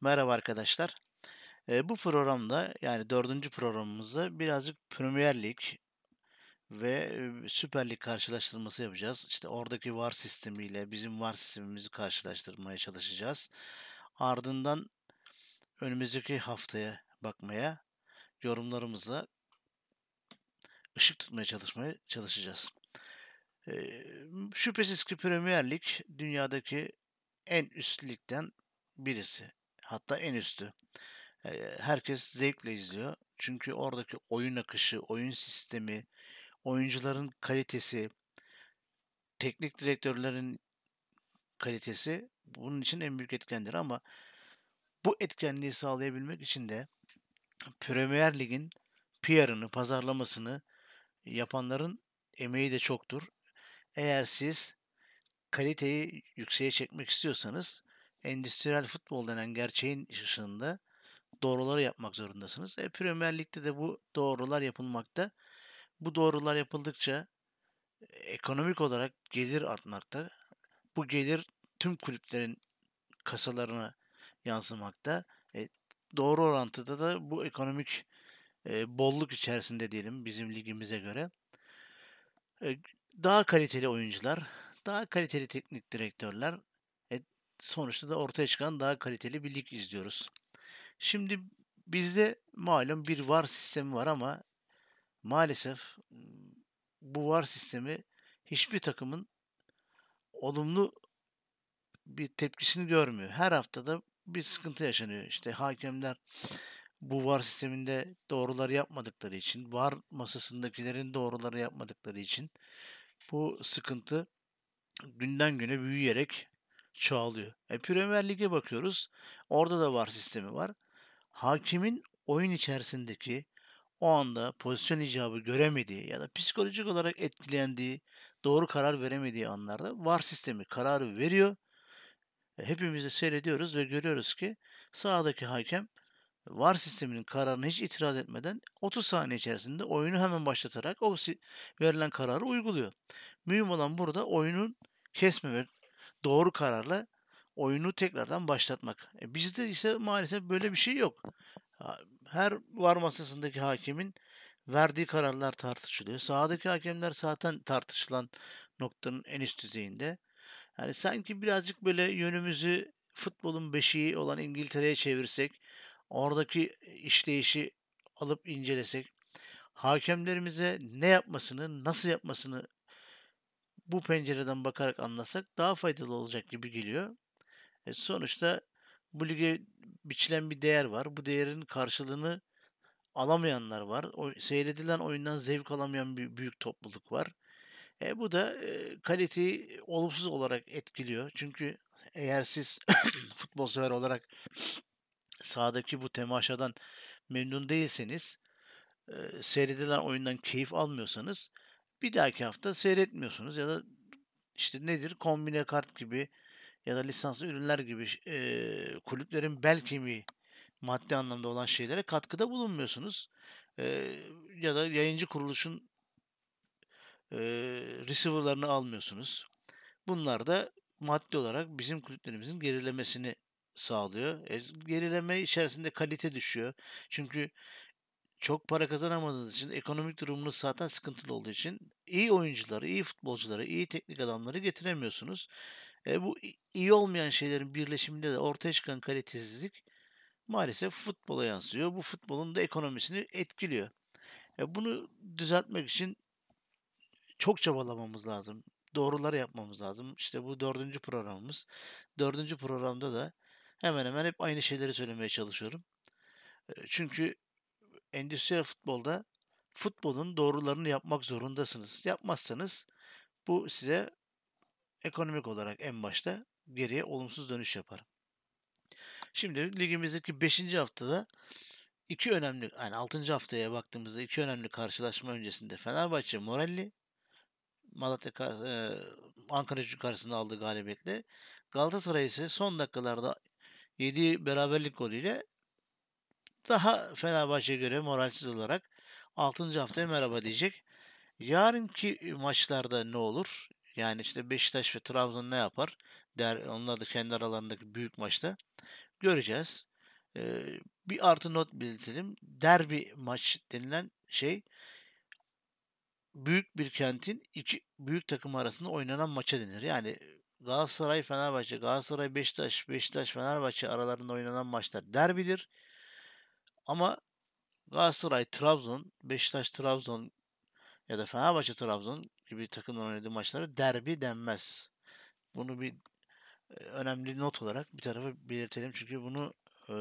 Merhaba arkadaşlar. Eee, bu programda yani dördüncü programımızda birazcık Premier Lig ve Süper Lig karşılaştırması yapacağız. İşte oradaki VAR sistemiyle bizim VAR sistemimizi karşılaştırmaya çalışacağız. Ardından önümüzdeki haftaya bakmaya, yorumlarımızla ışık tutmaya çalışmaya çalışacağız. Eee, şüphesiz ki Premier Lig dünyadaki en üst ligden birisi. Hatta en üstü. Herkes zevkle izliyor. Çünkü oradaki oyun akışı, oyun sistemi, oyuncuların kalitesi, teknik direktörlerin kalitesi bunun için en büyük etkendir ama bu etkenliği sağlayabilmek için de Premier Lig'in PR'ını, pazarlamasını yapanların emeği de çoktur. Eğer siz kaliteyi yükseğe çekmek istiyorsanız endüstriyel futbol denen gerçeğin ışığında doğruları yapmak zorundasınız. E, Premier Lig'de de bu doğrular yapılmakta. Bu doğrular yapıldıkça ekonomik olarak gelir artmakta. Bu gelir tüm kulüplerin kasalarına yansımakta. E, doğru orantıda da bu ekonomik e, bolluk içerisinde diyelim bizim ligimize göre. E, daha kaliteli oyuncular, daha kaliteli teknik direktörler, e, sonuçta da ortaya çıkan daha kaliteli bir lig izliyoruz. Şimdi bizde malum bir VAR sistemi var ama maalesef bu VAR sistemi hiçbir takımın olumlu bir tepkisini görmüyor. Her haftada bir sıkıntı yaşanıyor. İşte hakemler bu VAR sisteminde doğruları yapmadıkları için, VAR masasındakilerin doğruları yapmadıkları için bu sıkıntı günden güne büyüyerek çoğalıyor. E, Premier Lig'e bakıyoruz. Orada da VAR sistemi var. Hakimin oyun içerisindeki o anda pozisyon icabı göremediği ya da psikolojik olarak etkilendiği, doğru karar veremediği anlarda VAR sistemi kararı veriyor. E, hepimiz de seyrediyoruz ve görüyoruz ki sahadaki hakem VAR sisteminin kararına hiç itiraz etmeden 30 saniye içerisinde oyunu hemen başlatarak o verilen kararı uyguluyor. Mühim olan burada oyunun kesmemek, doğru kararla oyunu tekrardan başlatmak. E bizde ise maalesef böyle bir şey yok. Her var masasındaki hakemin verdiği kararlar tartışılıyor. Sahadaki hakemler zaten tartışılan noktanın en üst düzeyinde. Yani sanki birazcık böyle yönümüzü futbolun beşiği olan İngiltere'ye çevirsek, oradaki işleyişi alıp incelesek, hakemlerimize ne yapmasını, nasıl yapmasını bu pencereden bakarak anlasak daha faydalı olacak gibi geliyor. E sonuçta bu lige biçilen bir değer var. Bu değerin karşılığını alamayanlar var. O, seyredilen oyundan zevk alamayan bir büyük topluluk var. E, bu da e, kaliteyi olumsuz olarak etkiliyor. Çünkü eğer siz futbol sever olarak sahadaki bu temaşadan memnun değilseniz, e, seyredilen oyundan keyif almıyorsanız bir dahaki hafta seyretmiyorsunuz ya da işte nedir kombine kart gibi ya da lisanslı ürünler gibi e, kulüplerin bel kemiği maddi anlamda olan şeylere katkıda bulunmuyorsunuz. E, ya da yayıncı kuruluşun e, receiver'larını almıyorsunuz. Bunlar da maddi olarak bizim kulüplerimizin gerilemesini sağlıyor. E, gerileme içerisinde kalite düşüyor. Çünkü çok para kazanamadığınız için, ekonomik durumunuz zaten sıkıntılı olduğu için iyi oyuncuları, iyi futbolcuları, iyi teknik adamları getiremiyorsunuz. E, bu iyi olmayan şeylerin birleşiminde de ortaya çıkan kalitesizlik maalesef futbola yansıyor. Bu futbolun da ekonomisini etkiliyor. E, bunu düzeltmek için çok çabalamamız lazım. Doğruları yapmamız lazım. İşte bu dördüncü programımız. Dördüncü programda da hemen hemen hep aynı şeyleri söylemeye çalışıyorum. E, çünkü endüstriyel futbolda futbolun doğrularını yapmak zorundasınız. Yapmazsanız bu size ekonomik olarak en başta geriye olumsuz dönüş yapar. Şimdi ligimizdeki 5. haftada iki önemli yani 6. haftaya baktığımızda iki önemli karşılaşma öncesinde Fenerbahçe moralli Malatya e, Ankara Gücü karşısında aldığı galibiyetle Galatasaray ise son dakikalarda yediği beraberlik golüyle daha Fenerbahçe'ye göre moralsiz olarak 6. haftaya merhaba diyecek. Yarınki maçlarda ne olur? Yani işte Beşiktaş ve Trabzon ne yapar? Der, onlar da kendi aralarındaki büyük maçta. göreceğiz. Eee, bir artı not belirtelim. Derbi maç denilen şey büyük bir kentin iki büyük takım arasında oynanan maça denir. Yani Galatasaray Fenerbahçe, Galatasaray Beşiktaş, Beşiktaş Fenerbahçe aralarında oynanan maçlar derbidir. Ama Galatasaray Trabzon, Beşiktaş Trabzon ya da Fenerbahçe Trabzon gibi takımların oynadığı maçlara derbi denmez. Bunu bir e, önemli not olarak bir tarafa belirtelim çünkü bunu e,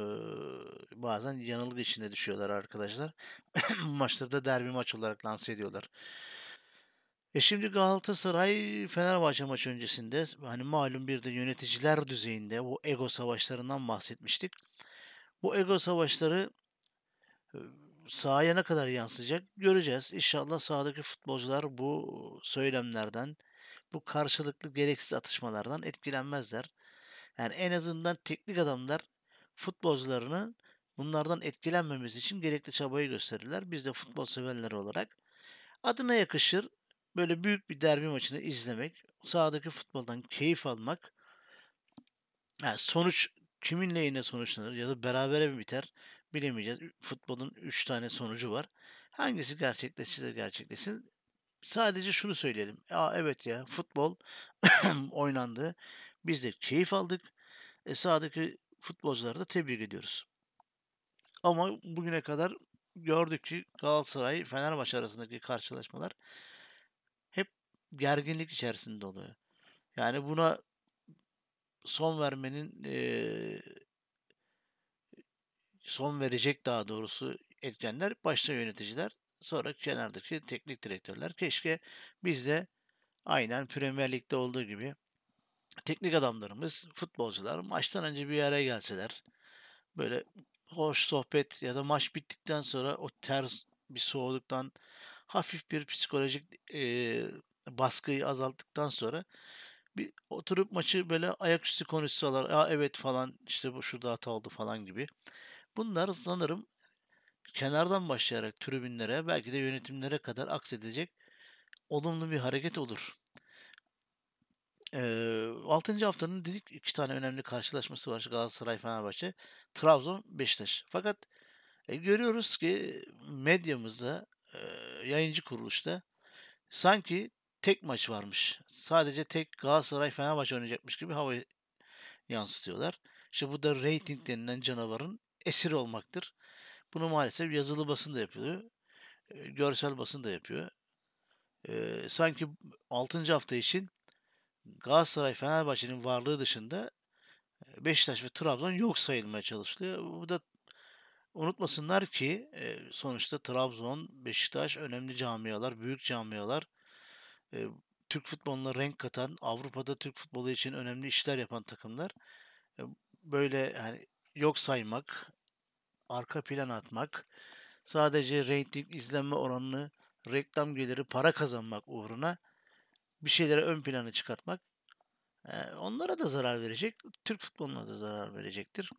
bazen yanılgı içinde düşüyorlar arkadaşlar. Maçları da derbi maç olarak lanse ediyorlar. E şimdi Galatasaray Fenerbahçe maçı öncesinde hani malum bir de yöneticiler düzeyinde bu ego savaşlarından bahsetmiştik. Bu ego savaşları sahaya ne kadar yansıyacak göreceğiz. İnşallah sahadaki futbolcular bu söylemlerden, bu karşılıklı gereksiz atışmalardan etkilenmezler. Yani en azından teknik adamlar futbolcularının bunlardan etkilenmemesi için gerekli çabayı gösterirler. Biz de futbol severleri olarak adına yakışır böyle büyük bir derbi maçını izlemek, sahadaki futboldan keyif almak. Yani sonuç kimin lehine sonuçlanır ya da berabere mi biter bilemeyeceğiz. Futbolun 3 tane sonucu var. Hangisi gerçekleşirse gerçekleşsin. Sadece şunu söyleyelim. Aa evet ya futbol oynandı. Biz de keyif aldık. E, sahadaki futbolcuları da tebrik ediyoruz. Ama bugüne kadar gördük ki Galatasaray Fenerbahçe arasındaki karşılaşmalar hep gerginlik içerisinde oluyor. Yani buna son vermenin e, son verecek daha doğrusu etkenler başta yöneticiler sonra kenardaki teknik direktörler. Keşke biz de aynen Premier Lig'de olduğu gibi teknik adamlarımız, futbolcular maçtan önce bir araya gelseler böyle hoş sohbet ya da maç bittikten sonra o ters bir soğuduktan hafif bir psikolojik e, baskıyı azalttıktan sonra bir oturup maçı böyle ayaküstü konuşsalar ya evet falan işte bu şurada hata oldu falan gibi. Bunlar sanırım kenardan başlayarak tribünlere belki de yönetimlere kadar aksedecek olumlu bir hareket olur. Eee 6. haftanın dedik iki tane önemli karşılaşması var Galatasaray Fenerbahçe, Trabzon Beşiktaş. Fakat e, görüyoruz ki medyamızda, e, yayıncı kuruluşta sanki tek maç varmış. Sadece tek Galatasaray Fenerbahçe oynayacakmış gibi hava yansıtıyorlar. İşte bu da reyting denilen canavarın esiri olmaktır. Bunu maalesef yazılı basın da yapıyor. Görsel basın da yapıyor. Sanki 6. hafta için Galatasaray Fenerbahçe'nin varlığı dışında Beşiktaş ve Trabzon yok sayılmaya çalışılıyor. Bu da unutmasınlar ki sonuçta Trabzon, Beşiktaş önemli camialar, büyük camialar. Türk futboluna renk katan, Avrupa'da Türk futbolu için önemli işler yapan takımlar. Böyle yani yok saymak, arka plan atmak, sadece reyting izlenme oranını, reklam geliri, para kazanmak uğruna bir şeyleri ön plana çıkartmak onlara da zarar verecek, Türk futboluna da zarar verecektir.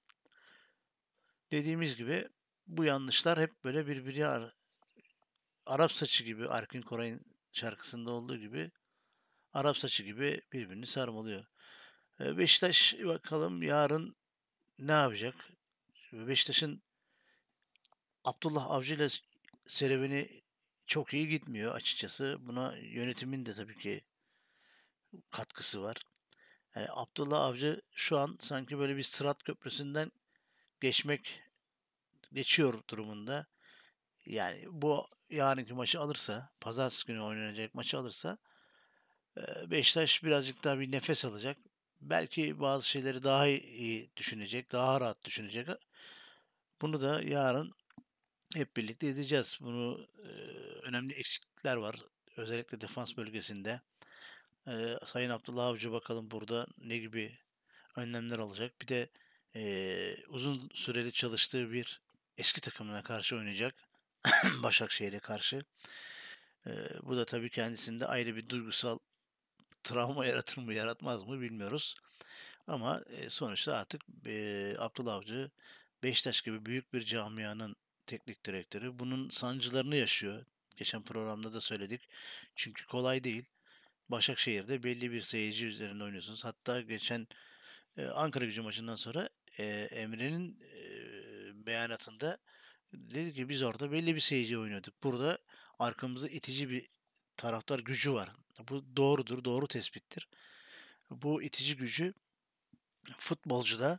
Dediğimiz gibi bu yanlışlar hep böyle birbiri ar Arap saçı gibi Arkin Koray'ın şarkısında olduğu gibi Arap saçı gibi birbirini sarmalıyor. Beşiktaş bakalım yarın ne yapacak? Beşiktaş'ın Abdullah Avcı ile serüveni çok iyi gitmiyor açıkçası. Buna yönetimin de tabii ki katkısı var. Yani Abdullah Avcı şu an sanki böyle bir sırat köprüsünden geçmek geçiyor durumunda. Yani bu yarınki maçı alırsa, pazartesi günü oynanacak maçı alırsa Beşiktaş birazcık daha bir nefes alacak. Belki bazı şeyleri daha iyi düşünecek, daha rahat düşünecek. Bunu da yarın hep birlikte edeceğiz. Bunu e, önemli eksiklikler var. Özellikle defans bölgesinde. E, Sayın Abdullah Avcı bakalım burada ne gibi önlemler alacak. Bir de e, uzun süreli çalıştığı bir eski takımına karşı oynayacak. Başakşehir'e karşı. E, bu da tabii kendisinde ayrı bir duygusal travma yaratır mı yaratmaz mı bilmiyoruz. Ama e, sonuçta artık e, Abdullah Avcı Beşiktaş gibi büyük bir camianın teknik direktörü. Bunun sancılarını yaşıyor. Geçen programda da söyledik. Çünkü kolay değil. Başakşehir'de belli bir seyirci üzerinde oynuyorsunuz. Hatta geçen e, Ankara gücü maçından sonra eee, Emre'nin eee, beyanatında dedi ki biz orada belli bir seyirci oynuyorduk. Burada arkamızda itici bir taraftar gücü var. Bu doğrudur, doğru tespittir. Bu itici gücü futbolcuda,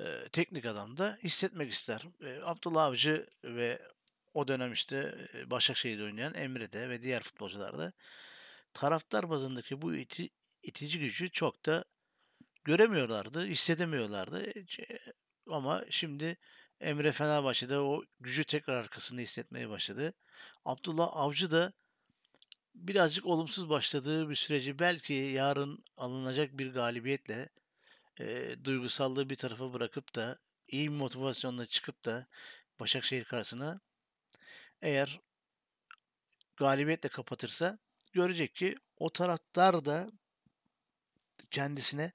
eee, teknik adamda hissetmek ister. Eee, Abdullah Avcı ve o dönem işte Başakşehir'de oynayan Emre'de ve diğer futbolcularda taraftar bazındaki bu iti, itici gücü çok da göremiyorlardı, hissedemiyorlardı. E, Ama şimdi Emre Fenerbahçe'de o gücü tekrar arkasında hissetmeye başladı. Abdullah Avcı da birazcık olumsuz başladığı bir süreci belki yarın alınacak bir galibiyetle e, duygusallığı bir tarafa bırakıp da iyi bir motivasyonla çıkıp da Başakşehir karşısına eğer galibiyetle kapatırsa görecek ki o taraftar da kendisine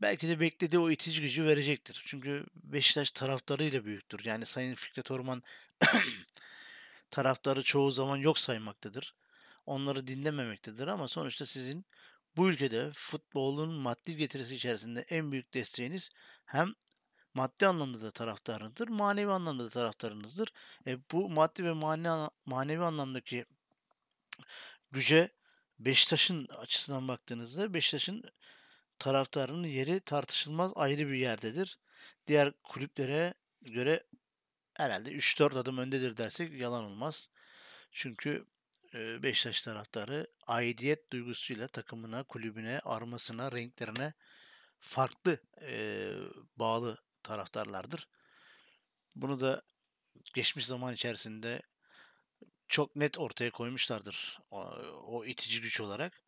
belki de beklediği o itici gücü verecektir. Çünkü Beşiktaş taraftarıyla büyüktür. Yani Sayın Fikret Orman taraftarı çoğu zaman yok saymaktadır. Onları dinlememektedir ama sonuçta sizin bu ülkede futbolun maddi getirisi içerisinde en büyük desteğiniz hem maddi anlamda da taraftarınızdır, manevi anlamda da taraftarınızdır. E, bu maddi ve manevi, manevi anlamdaki güce Beşiktaş'ın açısından baktığınızda Beşiktaş'ın taraftarının yeri tartışılmaz ayrı bir yerdedir. Diğer kulüplere göre herhalde 3-4 adım öndedir dersek yalan olmaz. Çünkü Beşiktaş taraftarı aidiyet duygusuyla takımına, kulübüne, armasına, renklerine farklı e, bağlı taraftarlardır. Bunu da geçmiş zaman içerisinde çok net ortaya koymuşlardır o, o itici güç olarak.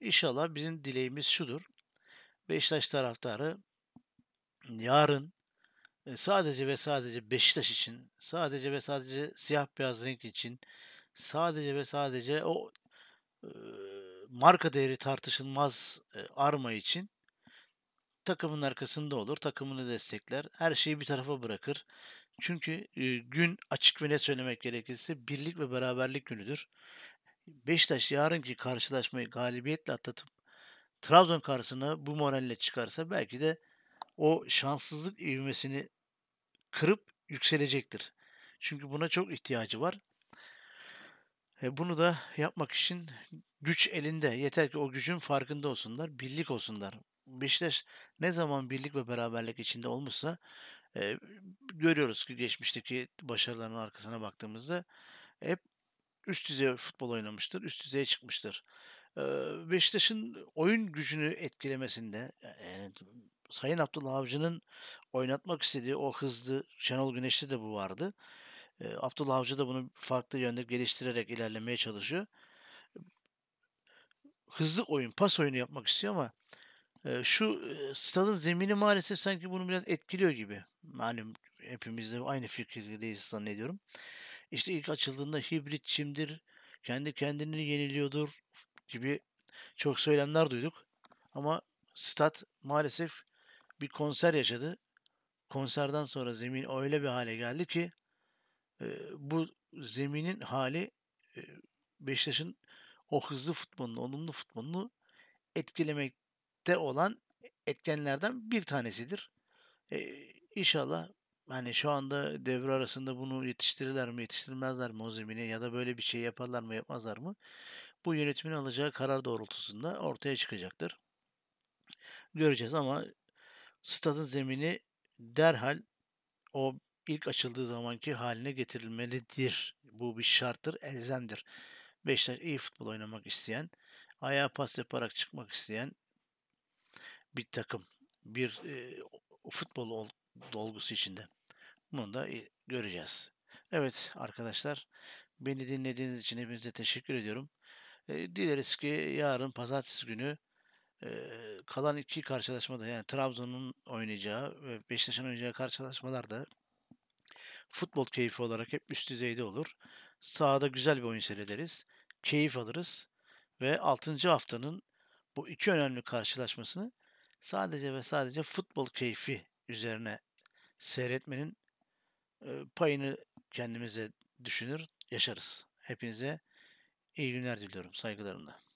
İnşallah bizim dileğimiz şudur. Beşiktaş taraftarı yarın sadece ve sadece Beşiktaş için, sadece ve sadece siyah beyaz renk için, sadece ve sadece o e, marka değeri tartışılmaz e, arma için takımın arkasında olur, takımını destekler, her şeyi bir tarafa bırakır. Çünkü e, gün açık ve net söylemek gerekirse birlik ve beraberlik günüdür. Beşiktaş yarınki karşılaşmayı galibiyetle atlatıp Trabzon karşısına bu moralle çıkarsa belki de o şanssızlık ivmesini kırıp yükselecektir. Çünkü buna çok ihtiyacı var. E, bunu da yapmak için güç elinde. Yeter ki o gücün farkında olsunlar, birlik olsunlar. Beşiktaş ne zaman birlik ve beraberlik içinde olmuşsa e, görüyoruz ki geçmişteki başarıların arkasına baktığımızda hep üst düzey futbol oynamıştır, üst düzeye çıkmıştır. E, Beşiktaş'ın oyun gücünü etkilemesinde yani Sayın Abdullah Avcı'nın oynatmak istediği o hızlı Şenol Güneş'te de bu vardı. E, Abdullah Avcı da bunu farklı yönde geliştirerek ilerlemeye çalışıyor. Hızlı oyun, pas oyunu yapmak istiyor ama e, şu e, stadın zemini maalesef sanki bunu biraz etkiliyor gibi. Malum hepimiz de aynı fikirdeyiz zannediyorum. İşte ilk açıldığında hibrit çimdir, kendi kendini yeniliyordur gibi çok söylemler duyduk. Ama stat maalesef bir konser yaşadı. Konserden sonra zemin öyle bir hale geldi ki bu zeminin hali e, Beşiktaş'ın o hızlı futbolunu, olumlu futbolunu etkilemekte olan etkenlerden bir tanesidir. E, inşallah hani şu anda devre arasında bunu yetiştirirler mi, yetiştirmezler mi o zemine ya da böyle bir şey yaparlar mı, yapmazlar mı? Bu yönetimin alacağı karar doğrultusunda ortaya çıkacaktır. Göreceğiz ama stadın zemini derhal o ilk açıldığı zamanki haline getirilmelidir. Bu bir şarttır, elzemdir. Beşiktaş iyi futbol oynamak isteyen, ayağa pas yaparak çıkmak isteyen bir takım. Bir e, futbol ol, dolgusu içinde. Bunu da göreceğiz. Evet arkadaşlar, beni dinlediğiniz için hepinize teşekkür ediyorum. E, dileriz ki yarın pazartesi günü e, kalan iki karşılaşmada yani Trabzon'un oynayacağı ve Beşiktaş'ın oynayacağı karşılaşmalarda futbol keyfi olarak hep üst düzeyde olur. Sahada güzel bir oyun seyrederiz. Keyif alırız. Ve 6. haftanın bu iki önemli karşılaşmasını sadece ve sadece futbol keyfi üzerine seyretmenin payını kendimize düşünür, yaşarız. Hepinize iyi günler diliyorum saygılarımla.